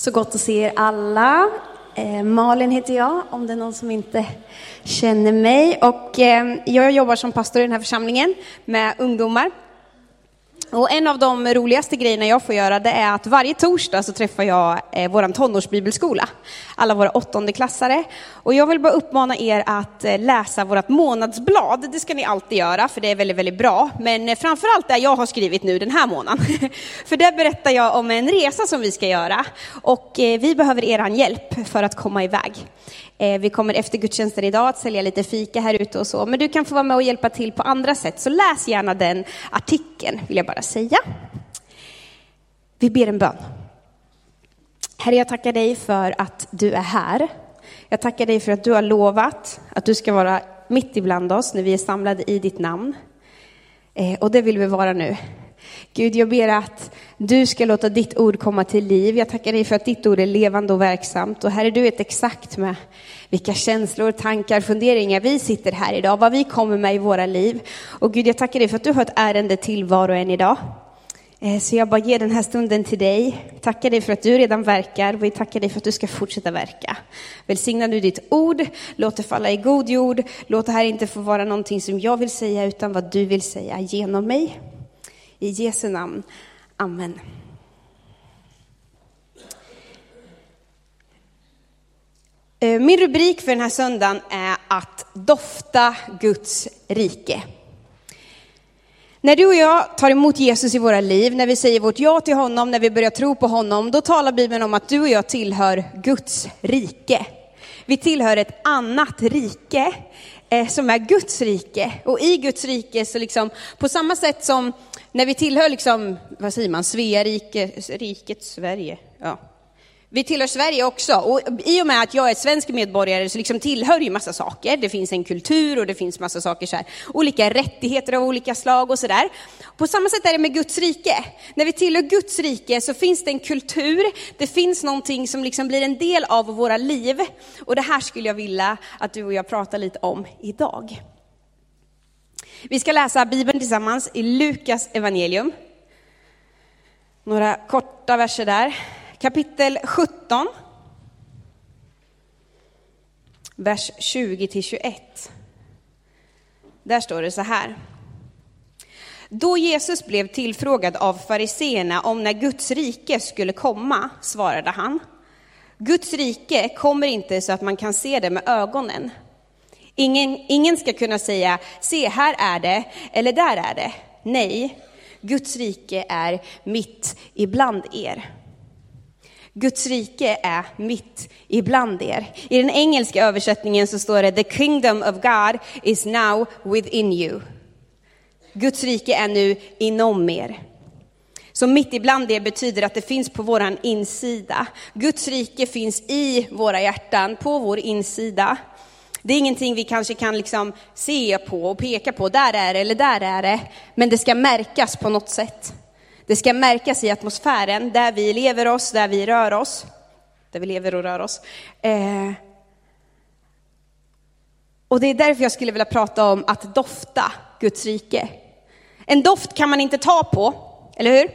Så gott att se er alla. Eh, Malin heter jag, om det är någon som inte känner mig. Och eh, jag jobbar som pastor i den här församlingen med ungdomar. Och en av de roligaste grejerna jag får göra det är att varje torsdag så träffar jag eh, vår tonårsbibelskola, alla våra åttondeklassare. Och jag vill bara uppmana er att eh, läsa vårt månadsblad, det ska ni alltid göra för det är väldigt, väldigt bra. Men eh, framförallt det jag har skrivit nu den här månaden. för där berättar jag om en resa som vi ska göra och eh, vi behöver er hjälp för att komma iväg. Eh, vi kommer efter gudstjänsten idag att sälja lite fika här ute och så, men du kan få vara med och hjälpa till på andra sätt, så läs gärna den artikeln, vill jag bara säga. Vi ber en bön. Herre, jag tackar dig för att du är här. Jag tackar dig för att du har lovat att du ska vara mitt ibland oss när vi är samlade i ditt namn. Eh, och det vill vi vara nu. Gud, jag ber att du ska låta ditt ord komma till liv. Jag tackar dig för att ditt ord är levande och verksamt. Och Herre, du vet exakt med vilka känslor, tankar, funderingar vi sitter här idag, vad vi kommer med i våra liv. Och Gud, jag tackar dig för att du har ett ärende till var och en idag. Eh, så jag bara ger den här stunden till dig. Tackar dig för att du redan verkar och vi tackar dig för att du ska fortsätta verka. Välsigna nu ditt ord, låt det falla i god jord. Låt det här inte få vara någonting som jag vill säga utan vad du vill säga genom mig. I Jesu namn. Amen. Eh, min rubrik för den här söndagen är att dofta Guds rike. När du och jag tar emot Jesus i våra liv, när vi säger vårt ja till honom, när vi börjar tro på honom, då talar Bibeln om att du och jag tillhör Guds rike. Vi tillhör ett annat rike eh, som är Guds rike. Och i Guds rike så liksom, på samma sätt som när vi tillhör liksom, vad säger man, Svea rike, riket Sverige, ja. Vi tillhör Sverige också och i och med att jag är svensk medborgare så liksom tillhör ju massa saker. Det finns en kultur och det finns massa saker så här, olika rättigheter av olika slag och sådär. På samma sätt är det med Guds rike. När vi tillhör Guds rike så finns det en kultur, det finns någonting som liksom blir en del av våra liv. Och det här skulle jag vilja att du och jag pratar lite om idag. Vi ska läsa Bibeln tillsammans i Lukas evangelium. Några korta verser där. Kapitel 17. Vers 20 till 21. Där står det så här. Då Jesus blev tillfrågad av fariseerna om när Guds rike skulle komma, svarade han. Guds rike kommer inte så att man kan se det med ögonen. Ingen, ingen ska kunna säga, se här är det, eller där är det. Nej, Guds rike är mitt ibland er. Guds rike är mitt ibland er. I den engelska översättningen så står det, the kingdom of God is now within you. Guds rike är nu inom er. Så mitt ibland er betyder att det finns på våran insida. Guds rike finns i våra hjärtan, på vår insida. Det är ingenting vi kanske kan liksom se på och peka på, där är det eller där är det. Men det ska märkas på något sätt. Det ska märkas i atmosfären, där vi lever oss, där vi rör oss. Där vi lever och rör oss. Eh. Och det är därför jag skulle vilja prata om att dofta Guds rike. En doft kan man inte ta på, eller hur?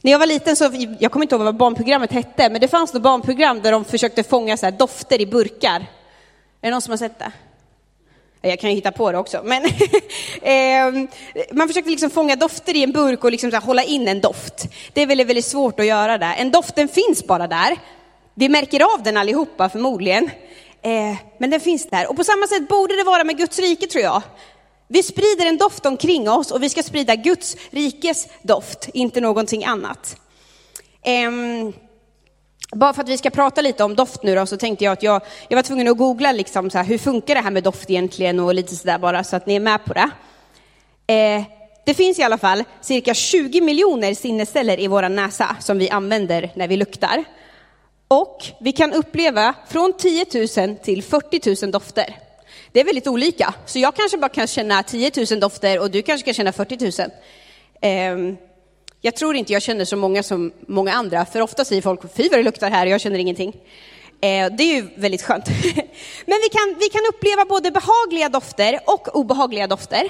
När jag var liten så, jag kommer inte ihåg vad barnprogrammet hette, men det fanns något barnprogram där de försökte fånga så dofter i burkar. Är det någon som har sett det? Jag kan ju hitta på det också, men ehm, man försökte liksom fånga dofter i en burk och liksom hålla in en doft. Det är väldigt, väldigt svårt att göra det. En doft, den finns bara där. Vi märker av den allihopa förmodligen, eh, men den finns där. Och på samma sätt borde det vara med Guds rike tror jag. Vi sprider en doft omkring oss och vi ska sprida Guds rikes doft, inte någonting annat. Ehm, bara för att vi ska prata lite om doft nu då, så tänkte jag att jag, jag var tvungen att googla liksom så här, hur funkar det här med doft egentligen och lite sådär bara så att ni är med på det. Eh, det finns i alla fall cirka 20 miljoner sinnesceller i vår näsa som vi använder när vi luktar. Och vi kan uppleva från 10 000 till 40 000 dofter. Det är väldigt olika, så jag kanske bara kan känna 10 000 dofter och du kanske kan känna 40 000. Eh, jag tror inte jag känner så många som många andra, för ofta säger folk, fy vad det luktar här, och jag känner ingenting. Eh, det är ju väldigt skönt. Men vi kan, vi kan uppleva både behagliga dofter och obehagliga dofter.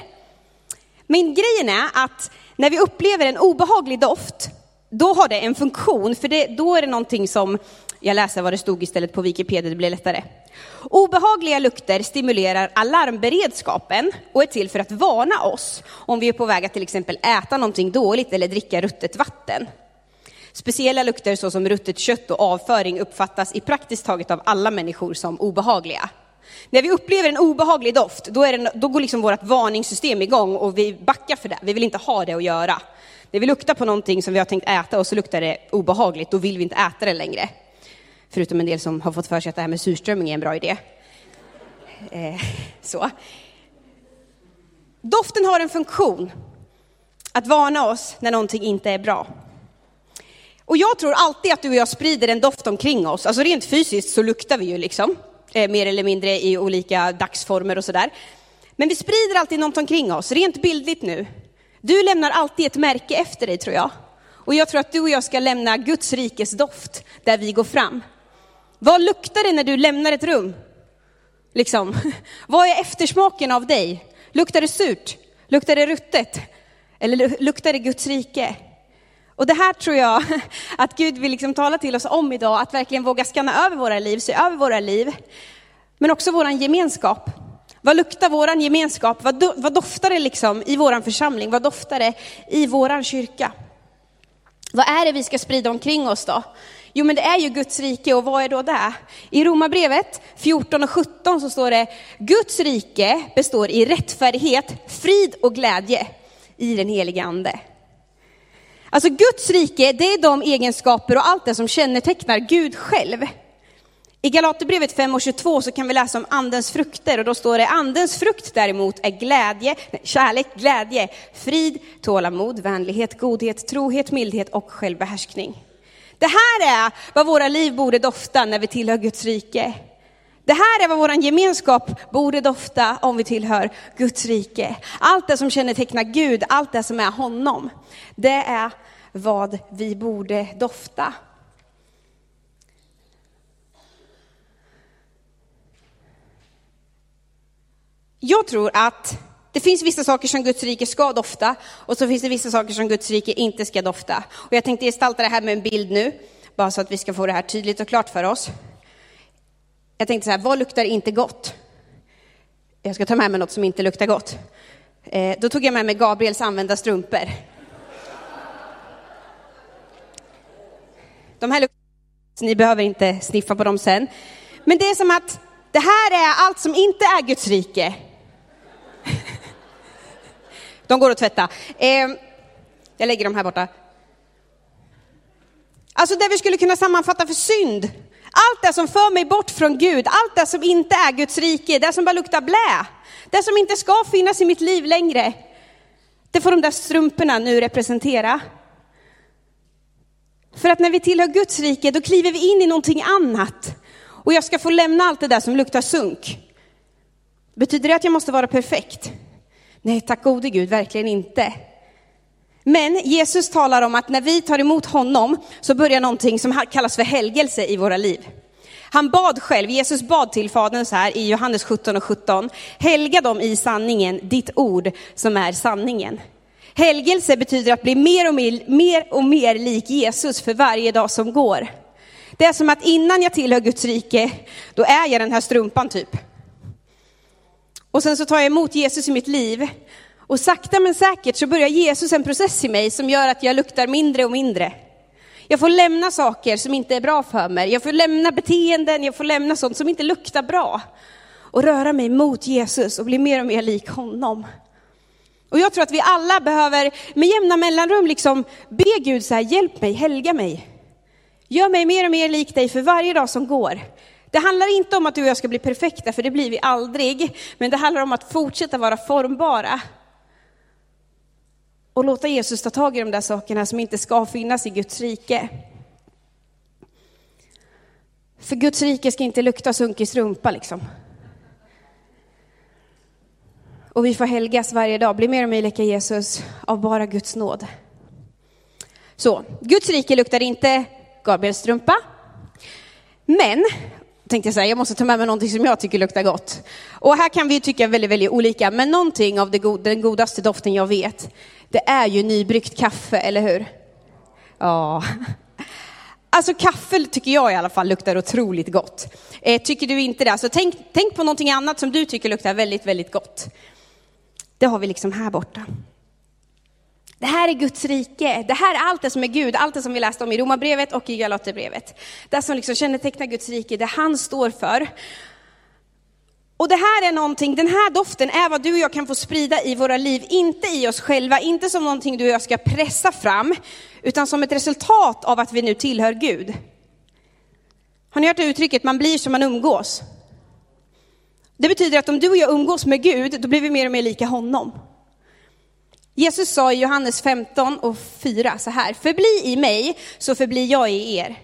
Men grejen är att när vi upplever en obehaglig doft då har det en funktion, för det, då är det någonting som, jag läser vad det stod istället på Wikipedia, det blir lättare. Obehagliga lukter stimulerar alarmberedskapen och är till för att varna oss om vi är på väg att till exempel äta någonting dåligt eller dricka ruttet vatten. Speciella lukter såsom ruttet kött och avföring uppfattas i praktiskt taget av alla människor som obehagliga. När vi upplever en obehaglig doft, då, det, då går liksom vårt varningssystem igång och vi backar för det. Vi vill inte ha det att göra. När vi luktar på någonting som vi har tänkt äta och så luktar det obehagligt, då vill vi inte äta det längre. Förutom en del som har fått för sig att det här med surströmming är en bra idé. Eh, så. Doften har en funktion, att varna oss när någonting inte är bra. Och jag tror alltid att du och jag sprider en doft omkring oss. Alltså rent fysiskt så luktar vi ju liksom, eh, mer eller mindre i olika dagsformer och sådär. Men vi sprider alltid något omkring oss, rent bildligt nu. Du lämnar alltid ett märke efter dig tror jag. Och jag tror att du och jag ska lämna Guds rikes doft där vi går fram. Vad luktar det när du lämnar ett rum? Liksom. Vad är eftersmaken av dig? Luktar det surt? Luktar det ruttet? Eller luktar det Guds rike? Och det här tror jag att Gud vill liksom tala till oss om idag, att verkligen våga skanna över våra liv, se över våra liv. Men också våran gemenskap. Vad luktar våran gemenskap? Vad, do, vad doftar det liksom i våran församling? Vad doftar det i våran kyrka? Vad är det vi ska sprida omkring oss då? Jo, men det är ju Guds rike och vad är då det? I Romarbrevet 14 och 17 så står det, Guds rike består i rättfärdighet, frid och glädje i den heliga ande. Alltså Guds rike, det är de egenskaper och allt det som kännetecknar Gud själv. I Galaterbrevet 5 och 22 så kan vi läsa om andens frukter och då står det andens frukt däremot är glädje, nej, kärlek, glädje, frid, tålamod, vänlighet, godhet, trohet, mildhet och självbehärskning. Det här är vad våra liv borde dofta när vi tillhör Guds rike. Det här är vad vår gemenskap borde dofta om vi tillhör Guds rike. Allt det som kännetecknar Gud, allt det som är honom, det är vad vi borde dofta. Jag tror att det finns vissa saker som Guds rike ska dofta och så finns det vissa saker som Guds rike inte ska dofta. Och jag tänkte gestalta det här med en bild nu, bara så att vi ska få det här tydligt och klart för oss. Jag tänkte så här, vad luktar inte gott? Jag ska ta med mig något som inte luktar gott. Eh, då tog jag med mig Gabriels använda strumpor. De här luktar så ni behöver inte sniffa på dem sen. Men det är som att det här är allt som inte är Guds rike. De går att tvätta. Eh, jag lägger dem här borta. Alltså det vi skulle kunna sammanfatta för synd. Allt det som för mig bort från Gud, allt det som inte är Guds rike, det som bara luktar blä. Det som inte ska finnas i mitt liv längre. Det får de där strumporna nu representera. För att när vi tillhör Guds rike, då kliver vi in i någonting annat. Och jag ska få lämna allt det där som luktar sunk. Betyder det att jag måste vara perfekt? Nej, tack gode Gud, verkligen inte. Men Jesus talar om att när vi tar emot honom så börjar någonting som kallas för helgelse i våra liv. Han bad själv, Jesus bad till Fadern så här i Johannes 17 och 17, helga dem i sanningen, ditt ord som är sanningen. Helgelse betyder att bli mer och mer, mer och mer lik Jesus för varje dag som går. Det är som att innan jag tillhör Guds rike, då är jag den här strumpan typ. Och sen så tar jag emot Jesus i mitt liv. Och sakta men säkert så börjar Jesus en process i mig som gör att jag luktar mindre och mindre. Jag får lämna saker som inte är bra för mig. Jag får lämna beteenden, jag får lämna sånt som inte luktar bra. Och röra mig mot Jesus och bli mer och mer lik honom. Och jag tror att vi alla behöver med jämna mellanrum liksom be Gud så här, hjälp mig, helga mig. Gör mig mer och mer lik dig för varje dag som går. Det handlar inte om att du och jag ska bli perfekta, för det blir vi aldrig. Men det handlar om att fortsätta vara formbara. Och låta Jesus ta tag i de där sakerna som inte ska finnas i Guds rike. För Guds rike ska inte lukta sunkig strumpa liksom. Och vi får helgas varje dag, bli mer och mer lika Jesus av bara Guds nåd. Så, Guds rike luktar inte Gabriels strumpa. Men tänkte jag så här, jag måste ta med mig någonting som jag tycker luktar gott. Och här kan vi tycka väldigt, väldigt olika, men någonting av det den godaste doften jag vet, det är ju nybryggt kaffe, eller hur? Ja. Alltså kaffe tycker jag i alla fall luktar otroligt gott. Eh, tycker du inte det? Alltså tänk, tänk på någonting annat som du tycker luktar väldigt, väldigt gott. Det har vi liksom här borta. Det här är Guds rike. Det här är allt det som är Gud, allt det som vi läste om i Romarbrevet och i Galaterbrevet. Det som liksom kännetecknar Guds rike, det han står för. Och det här är någonting, den här doften är vad du och jag kan få sprida i våra liv, inte i oss själva, inte som någonting du och jag ska pressa fram, utan som ett resultat av att vi nu tillhör Gud. Har ni hört uttrycket, man blir som man umgås? Det betyder att om du och jag umgås med Gud, då blir vi mer och mer lika honom. Jesus sa i Johannes 15 och 4 så här, förbli i mig så förblir jag i er.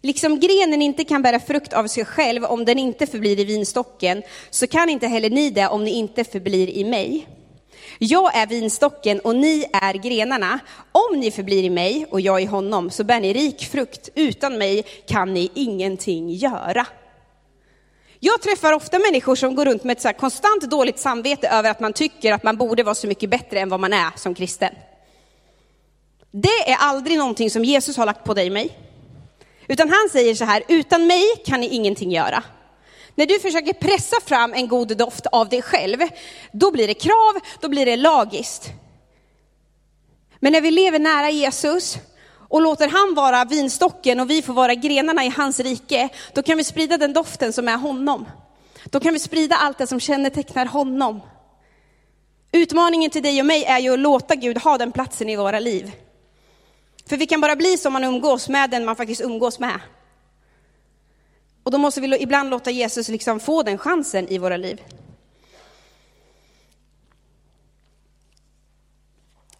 Liksom grenen inte kan bära frukt av sig själv om den inte förblir i vinstocken, så kan inte heller ni det om ni inte förblir i mig. Jag är vinstocken och ni är grenarna. Om ni förblir i mig och jag i honom så bär ni rik frukt. Utan mig kan ni ingenting göra. Jag träffar ofta människor som går runt med ett så konstant dåligt samvete över att man tycker att man borde vara så mycket bättre än vad man är som kristen. Det är aldrig någonting som Jesus har lagt på dig och mig. Utan han säger så här, utan mig kan ni ingenting göra. När du försöker pressa fram en god doft av dig själv, då blir det krav, då blir det lagiskt. Men när vi lever nära Jesus och låter han vara vinstocken och vi får vara grenarna i hans rike, då kan vi sprida den doften som är honom. Då kan vi sprida allt det som kännetecknar honom. Utmaningen till dig och mig är ju att låta Gud ha den platsen i våra liv. För vi kan bara bli som man umgås med den man faktiskt umgås med. Och då måste vi ibland låta Jesus liksom få den chansen i våra liv.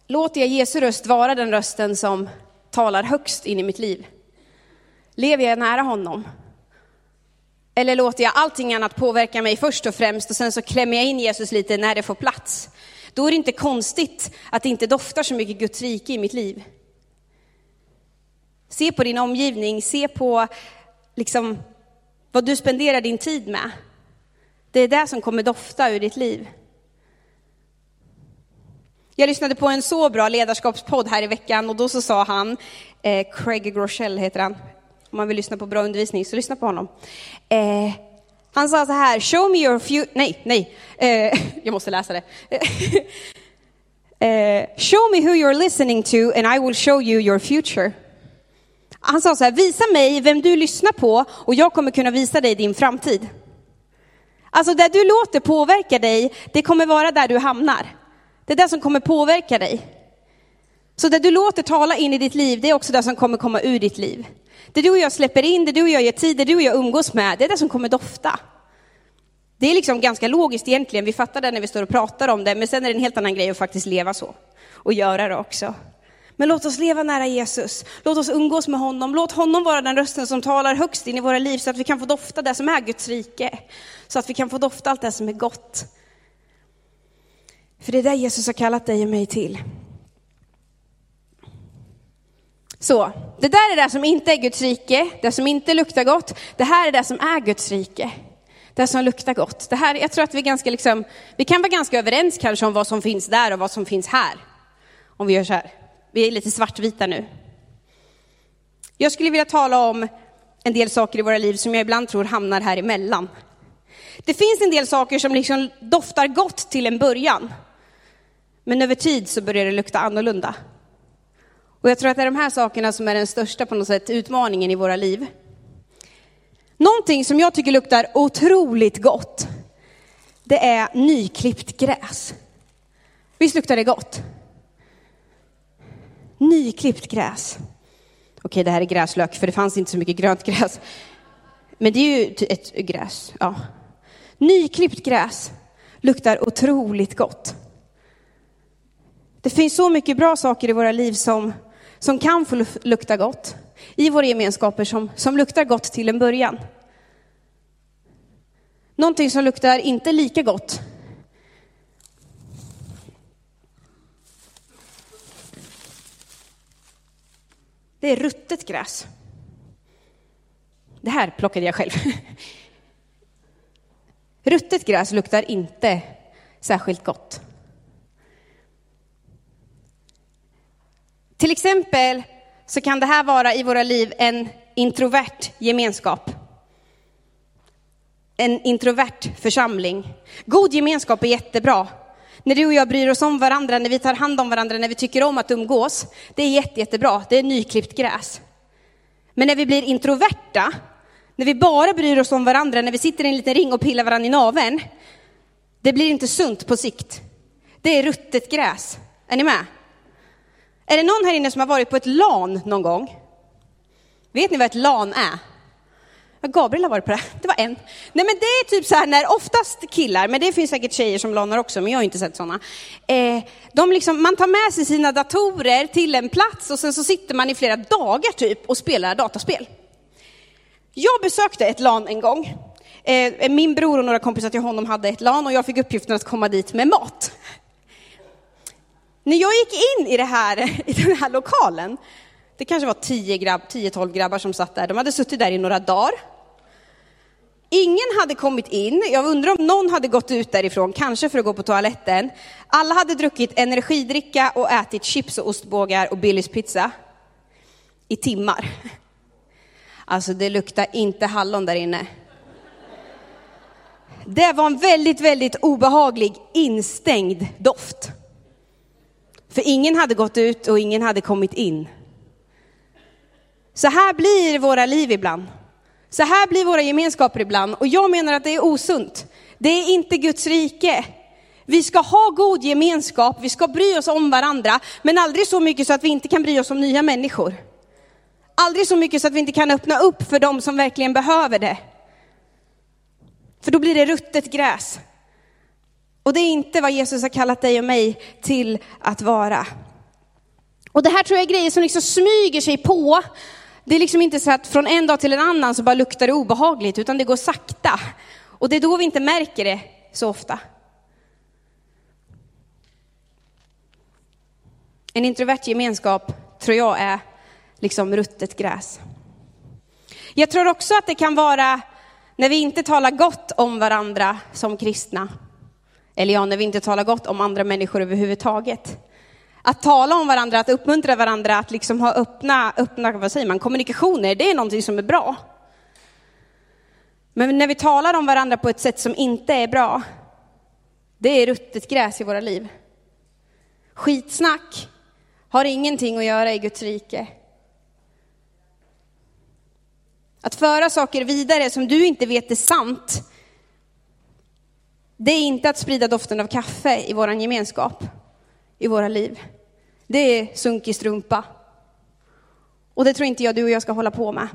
Låter jag Jesu röst vara den rösten som talar högst in i mitt liv? Lever jag nära honom? Eller låter jag allting annat påverka mig först och främst och sen så klämmer jag in Jesus lite när det får plats? Då är det inte konstigt att det inte doftar så mycket Guds rike i mitt liv. Se på din omgivning, se på liksom vad du spenderar din tid med. Det är det som kommer dofta ur ditt liv. Jag lyssnade på en så bra ledarskapspodd här i veckan och då så sa han, eh, Craig Groeschel heter han, om man vill lyssna på bra undervisning så lyssna på honom. Eh, han sa så här, show me your future, nej, nej, eh, jag måste läsa det. Eh, show me who you're listening to and I will show you your future. Han sa så här, visa mig vem du lyssnar på och jag kommer kunna visa dig din framtid. Alltså det du låter påverka dig, det kommer vara där du hamnar. Det är det som kommer påverka dig. Så det du låter tala in i ditt liv, det är också det som kommer komma ur ditt liv. Det du och jag släpper in, det du och jag ger tid, det du och jag umgås med, det är det som kommer dofta. Det är liksom ganska logiskt egentligen, vi fattar det när vi står och pratar om det, men sen är det en helt annan grej att faktiskt leva så. Och göra det också. Men låt oss leva nära Jesus. Låt oss umgås med honom. Låt honom vara den rösten som talar högst in i våra liv så att vi kan få dofta det som är Guds rike. Så att vi kan få dofta allt det som är gott. För det är det Jesus har kallat dig och mig till. Så, det där är det som inte är Guds rike, det som inte luktar gott. Det här är det som är Guds rike. Det som luktar gott. Det här, jag tror att vi, ganska liksom, vi kan vara ganska överens kanske om vad som finns där och vad som finns här. Om vi gör så här. Vi är lite svartvita nu. Jag skulle vilja tala om en del saker i våra liv som jag ibland tror hamnar här emellan. Det finns en del saker som liksom doftar gott till en början. Men över tid så börjar det lukta annorlunda. Och jag tror att det är de här sakerna som är den största på något sätt utmaningen i våra liv. Någonting som jag tycker luktar otroligt gott, det är nyklippt gräs. Visst luktar det gott? Nyklippt gräs. Okej, det här är gräslök, för det fanns inte så mycket grönt gräs. Men det är ju ett gräs, ja. Nyklippt gräs luktar otroligt gott. Det finns så mycket bra saker i våra liv som, som kan få lukta gott. I våra gemenskaper som, som luktar gott till en början. Någonting som luktar inte lika gott Det är ruttet gräs. Det här plockade jag själv. Ruttet gräs luktar inte särskilt gott. Till exempel så kan det här vara i våra liv en introvert gemenskap. En introvert församling. God gemenskap är jättebra. När du och jag bryr oss om varandra, när vi tar hand om varandra, när vi tycker om att umgås, det är jätte, jättebra. Det är nyklippt gräs. Men när vi blir introverta, när vi bara bryr oss om varandra, när vi sitter i en liten ring och pillar varandra i naveln, det blir inte sunt på sikt. Det är ruttet gräs. Är ni med? Är det någon här inne som har varit på ett LAN någon gång? Vet ni vad ett LAN är? Gabriel har varit på det. Det var en. Nej men det är typ så här när oftast killar, men det finns säkert tjejer som lanar också, men jag har inte sett sådana. Eh, de liksom, man tar med sig sina datorer till en plats och sen så sitter man i flera dagar typ och spelar dataspel. Jag besökte ett LAN en gång. Eh, min bror och några kompisar till honom hade ett LAN och jag fick uppgiften att komma dit med mat. När jag gick in i, det här, i den här lokalen, det kanske var 10-12 grabb, grabbar som satt där, de hade suttit där i några dagar. Ingen hade kommit in, jag undrar om någon hade gått ut därifrån, kanske för att gå på toaletten. Alla hade druckit energidricka och ätit chips och ostbågar och Billys pizza i timmar. Alltså det luktar inte hallon där inne. Det var en väldigt, väldigt obehaglig instängd doft. För ingen hade gått ut och ingen hade kommit in. Så här blir våra liv ibland. Så här blir våra gemenskaper ibland. Och jag menar att det är osunt. Det är inte Guds rike. Vi ska ha god gemenskap, vi ska bry oss om varandra, men aldrig så mycket så att vi inte kan bry oss om nya människor. Aldrig så mycket så att vi inte kan öppna upp för dem som verkligen behöver det. För då blir det ruttet gräs. Och det är inte vad Jesus har kallat dig och mig till att vara. Och det här tror jag är grejer som liksom smyger sig på. Det är liksom inte så att från en dag till en annan så bara luktar det obehagligt, utan det går sakta. Och det är då vi inte märker det så ofta. En introvert gemenskap tror jag är liksom ruttet gräs. Jag tror också att det kan vara när vi inte talar gott om varandra som kristna. Eller ja, när vi inte talar gott om andra människor överhuvudtaget. Att tala om varandra, att uppmuntra varandra, att liksom ha öppna, öppna vad säger man, kommunikationer, det är någonting som är bra. Men när vi talar om varandra på ett sätt som inte är bra, det är ruttet gräs i våra liv. Skitsnack har ingenting att göra i Guds rike. Att föra saker vidare som du inte vet är sant, det är inte att sprida doften av kaffe i vår gemenskap, i våra liv. Det är sunkig strumpa. Och det tror inte jag du och jag ska hålla på med.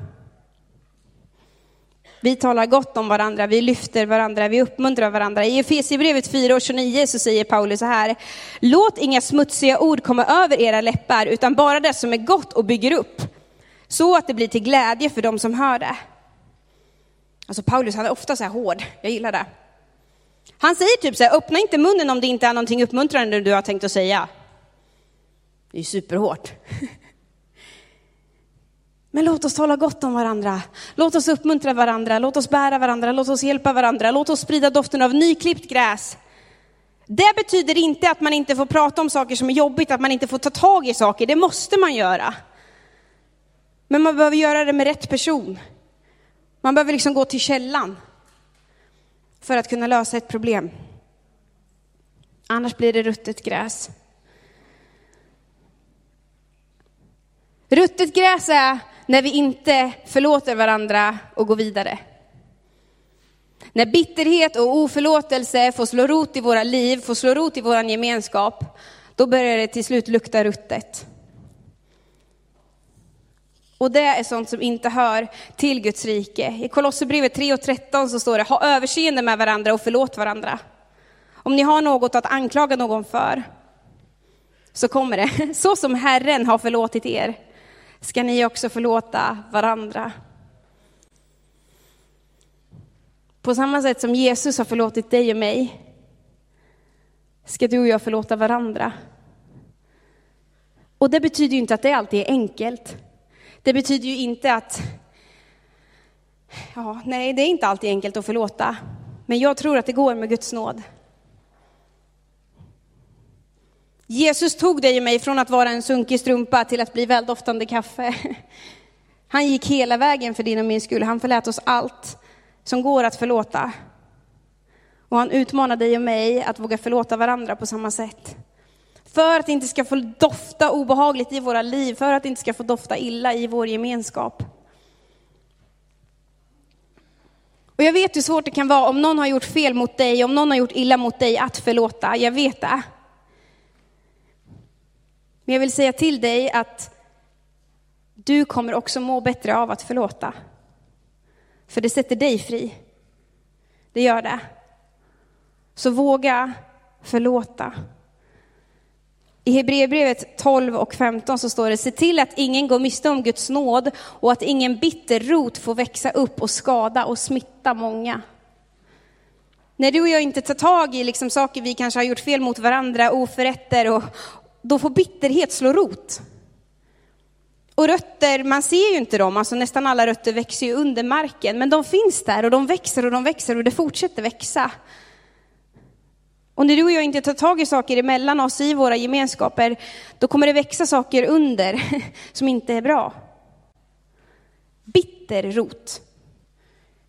Vi talar gott om varandra, vi lyfter varandra, vi uppmuntrar varandra. I Efesierbrevet 4 och 29 så säger Paulus så här. Låt inga smutsiga ord komma över era läppar, utan bara det som är gott och bygger upp. Så att det blir till glädje för dem som hör det. Alltså Paulus han är ofta så här hård, jag gillar det. Han säger typ så här, öppna inte munnen om det inte är någonting uppmuntrande du har tänkt att säga. Det är ju superhårt. Men låt oss tala gott om varandra. Låt oss uppmuntra varandra, låt oss bära varandra, låt oss hjälpa varandra, låt oss sprida doften av nyklippt gräs. Det betyder inte att man inte får prata om saker som är jobbigt, att man inte får ta tag i saker. Det måste man göra. Men man behöver göra det med rätt person. Man behöver liksom gå till källan för att kunna lösa ett problem. Annars blir det ruttet gräs. Ruttet gräs är när vi inte förlåter varandra och går vidare. När bitterhet och oförlåtelse får slå rot i våra liv, får slå rot i vår gemenskap, då börjar det till slut lukta ruttet. Och det är sånt som inte hör till Guds rike. I Kolosserbrevet 3 och 13 så står det, ha överseende med varandra och förlåt varandra. Om ni har något att anklaga någon för, så kommer det. Så som Herren har förlåtit er, ska ni också förlåta varandra. På samma sätt som Jesus har förlåtit dig och mig, ska du och jag förlåta varandra. Och det betyder ju inte att det alltid är enkelt. Det betyder ju inte att, ja, nej, det är inte alltid enkelt att förlåta. Men jag tror att det går med Guds nåd. Jesus tog dig och mig från att vara en sunkig strumpa till att bli väldoftande kaffe. Han gick hela vägen för din och min skull. Han förlät oss allt som går att förlåta. Och han utmanar dig och mig att våga förlåta varandra på samma sätt. För att det inte ska få dofta obehagligt i våra liv, för att det inte ska få dofta illa i vår gemenskap. Och jag vet hur svårt det kan vara om någon har gjort fel mot dig, om någon har gjort illa mot dig, att förlåta. Jag vet det. Men jag vill säga till dig att du kommer också må bättre av att förlåta. För det sätter dig fri. Det gör det. Så våga förlåta. I Hebreerbrevet 12 och 15 så står det, se till att ingen går miste om Guds nåd och att ingen bitter rot får växa upp och skada och smitta många. När du och jag inte tar tag i liksom saker vi kanske har gjort fel mot varandra, oförrätter, och, då får bitterhet slå rot. Och rötter, man ser ju inte dem, alltså nästan alla rötter växer ju under marken, men de finns där och de växer och de växer och det fortsätter växa. Och när du och jag inte tar tag i saker emellan oss i våra gemenskaper, då kommer det växa saker under som inte är bra. Bitterrot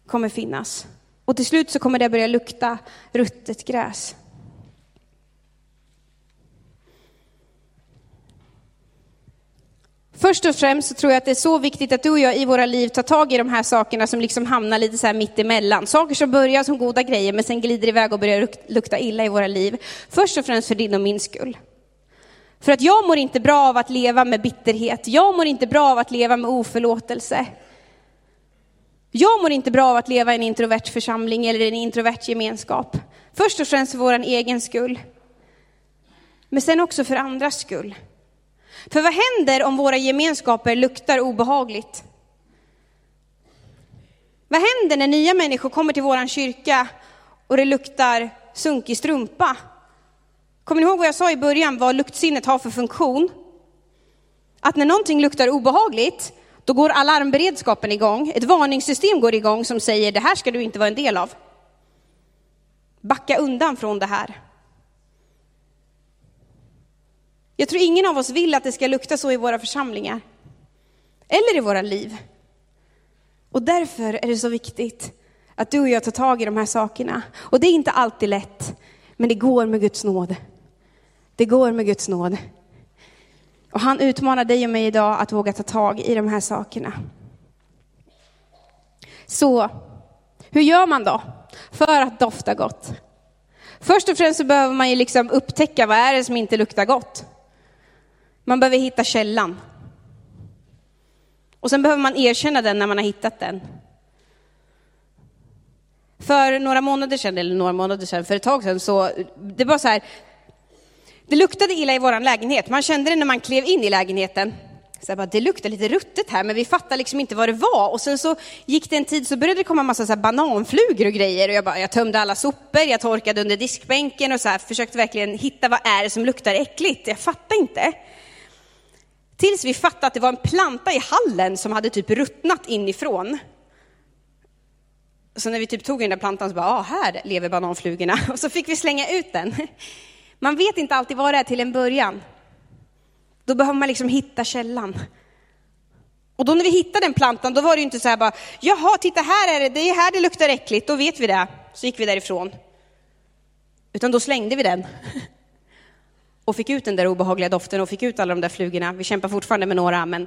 kommer finnas. Och till slut så kommer det börja lukta ruttet gräs. Först och främst så tror jag att det är så viktigt att du och jag i våra liv tar tag i de här sakerna som liksom hamnar lite så här mitt emellan. Saker som börjar som goda grejer men sen glider iväg och börjar lukta illa i våra liv. Först och främst för din och min skull. För att jag mår inte bra av att leva med bitterhet. Jag mår inte bra av att leva med oförlåtelse. Jag mår inte bra av att leva i en introvert församling eller en introvert gemenskap. Först och främst för vår egen skull. Men sen också för andras skull. För vad händer om våra gemenskaper luktar obehagligt? Vad händer när nya människor kommer till vår kyrka och det luktar sunkig strumpa? Kommer ni ihåg vad jag sa i början, vad luktsinnet har för funktion? Att när någonting luktar obehagligt, då går alarmberedskapen igång. Ett varningssystem går igång som säger, det här ska du inte vara en del av. Backa undan från det här. Jag tror ingen av oss vill att det ska lukta så i våra församlingar. Eller i våra liv. Och därför är det så viktigt att du och jag tar tag i de här sakerna. Och det är inte alltid lätt, men det går med Guds nåd. Det går med Guds nåd. Och han utmanar dig och mig idag att våga ta tag i de här sakerna. Så, hur gör man då för att dofta gott? Först och främst så behöver man ju liksom upptäcka vad är det som inte luktar gott. Man behöver hitta källan. Och sen behöver man erkänna den när man har hittat den. För några månader sedan, eller några månader sedan, för ett tag sedan, så det var så här, det luktade illa i vår lägenhet. Man kände det när man klev in i lägenheten. Så bara, det luktar lite ruttet här, men vi fattade liksom inte vad det var. Och sen så gick det en tid så började det komma en massa så bananflugor och grejer. Och jag, bara, jag tömde alla sopor, jag torkade under diskbänken och så här, försökte verkligen hitta vad är det som luktar äckligt. Jag fattade inte. Tills vi fattade att det var en planta i hallen som hade typ ruttnat inifrån. Så när vi typ tog den där plantan så bara, ah, här lever bananflugorna. Och så fick vi slänga ut den. Man vet inte alltid vad det är till en början. Då behöver man liksom hitta källan. Och då när vi hittade den plantan, då var det ju inte så här bara, jaha, titta här är det, det är här det luktar äckligt, då vet vi det. Så gick vi därifrån. Utan då slängde vi den. och fick ut den där obehagliga doften och fick ut alla de där flugorna. Vi kämpar fortfarande med några, men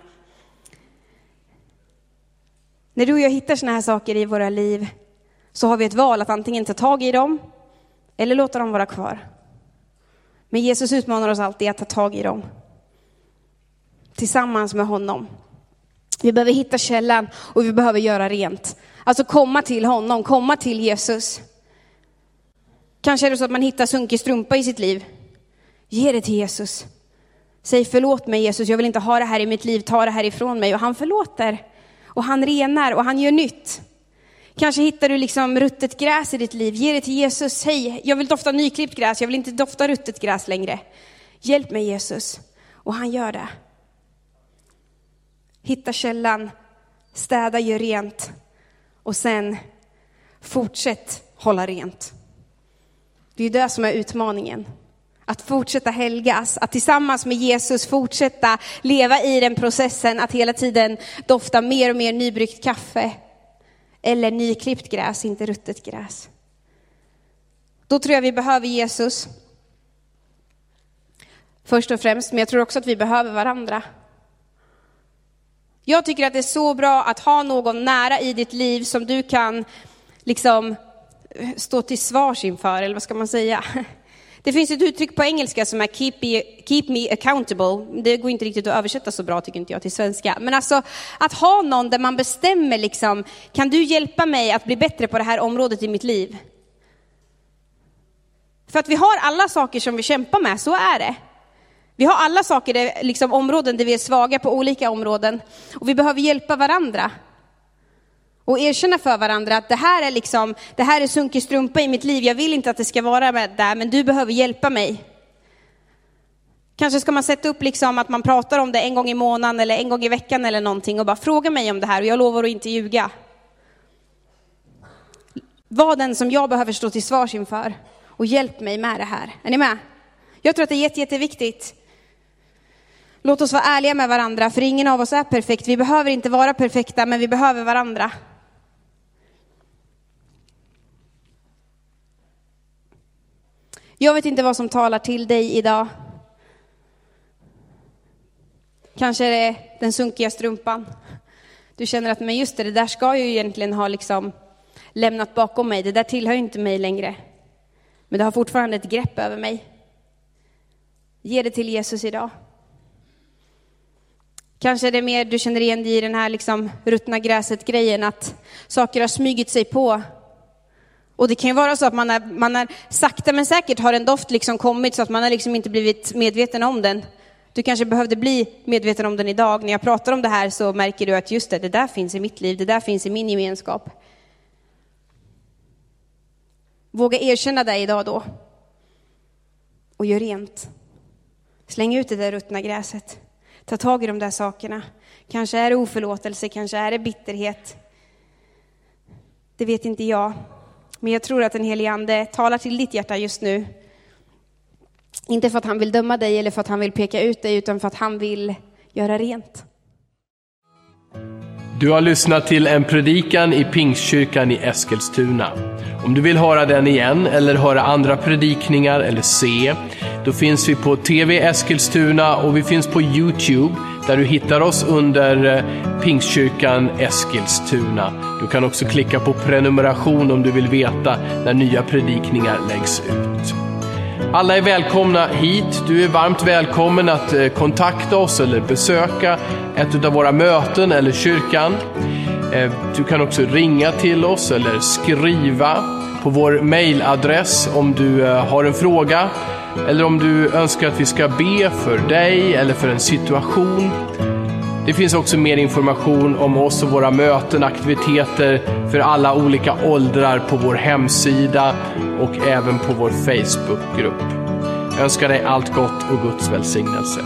när du och jag hittar såna här saker i våra liv så har vi ett val att antingen ta tag i dem eller låta dem vara kvar. Men Jesus utmanar oss alltid att ta tag i dem tillsammans med honom. Vi behöver hitta källan och vi behöver göra rent. Alltså komma till honom, komma till Jesus. Kanske är det så att man hittar sunkig strumpa i sitt liv. Ge det till Jesus. Säg förlåt mig Jesus, jag vill inte ha det här i mitt liv, ta det här ifrån mig. Och han förlåter. Och han renar och han gör nytt. Kanske hittar du liksom ruttet gräs i ditt liv. Ge det till Jesus. Hej, jag vill dofta nyklippt gräs, jag vill inte dofta ruttet gräs längre. Hjälp mig Jesus. Och han gör det. Hitta källan, städa, gör rent. Och sen fortsätt hålla rent. Det är det som är utmaningen. Att fortsätta helgas, att tillsammans med Jesus fortsätta leva i den processen, att hela tiden dofta mer och mer nybryggt kaffe. Eller nyklippt gräs, inte ruttet gräs. Då tror jag vi behöver Jesus. Först och främst, men jag tror också att vi behöver varandra. Jag tycker att det är så bra att ha någon nära i ditt liv som du kan liksom stå till svars inför, eller vad ska man säga? Det finns ett uttryck på engelska som är keep me, keep me accountable. Det går inte riktigt att översätta så bra tycker inte jag till svenska. Men alltså att ha någon där man bestämmer liksom, kan du hjälpa mig att bli bättre på det här området i mitt liv? För att vi har alla saker som vi kämpar med, så är det. Vi har alla saker, där, liksom områden där vi är svaga på olika områden. Och vi behöver hjälpa varandra. Och erkänna för varandra att det här är liksom, det här är sunkig strumpa i mitt liv. Jag vill inte att det ska vara med där, men du behöver hjälpa mig. Kanske ska man sätta upp liksom att man pratar om det en gång i månaden eller en gång i veckan eller någonting och bara fråga mig om det här och jag lovar att inte ljuga. Var den som jag behöver stå till svars inför och hjälp mig med det här. Är ni med? Jag tror att det är jätte, jätteviktigt. Låt oss vara ärliga med varandra, för ingen av oss är perfekt. Vi behöver inte vara perfekta, men vi behöver varandra. Jag vet inte vad som talar till dig idag. Kanske är det den sunkiga strumpan. Du känner att, men just det, det där ska jag ju egentligen ha liksom lämnat bakom mig. Det där tillhör inte mig längre. Men det har fortfarande ett grepp över mig. Ge det till Jesus idag. Kanske är det mer du känner igen dig i den här liksom ruttna gräset-grejen, att saker har smygit sig på. Och det kan ju vara så att man, är, man är sakta men säkert har en doft liksom kommit så att man har liksom inte blivit medveten om den. Du kanske behövde bli medveten om den idag. När jag pratar om det här så märker du att just det, det där finns i mitt liv, det där finns i min gemenskap. Våga erkänna det idag då. Och gör rent. Släng ut det där ruttna gräset. Ta tag i de där sakerna. Kanske är det oförlåtelse, kanske är det bitterhet. Det vet inte jag. Men jag tror att den helige Ande talar till ditt hjärta just nu. Inte för att han vill döma dig eller för att han vill peka ut dig, utan för att han vill göra rent. Du har lyssnat till en predikan i Pingstkyrkan i Eskilstuna. Om du vill höra den igen eller höra andra predikningar eller se, då finns vi på TV Eskilstuna och vi finns på Youtube där du hittar oss under eh, Pingstkyrkan Eskilstuna. Du kan också klicka på prenumeration om du vill veta när nya predikningar läggs ut. Alla är välkomna hit. Du är varmt välkommen att eh, kontakta oss eller besöka ett av våra möten eller kyrkan. Eh, du kan också ringa till oss eller skriva på vår mailadress om du eh, har en fråga eller om du önskar att vi ska be för dig eller för en situation. Det finns också mer information om oss och våra möten, aktiviteter för alla olika åldrar på vår hemsida och även på vår Facebookgrupp. Jag önskar dig allt gott och Guds välsignelse.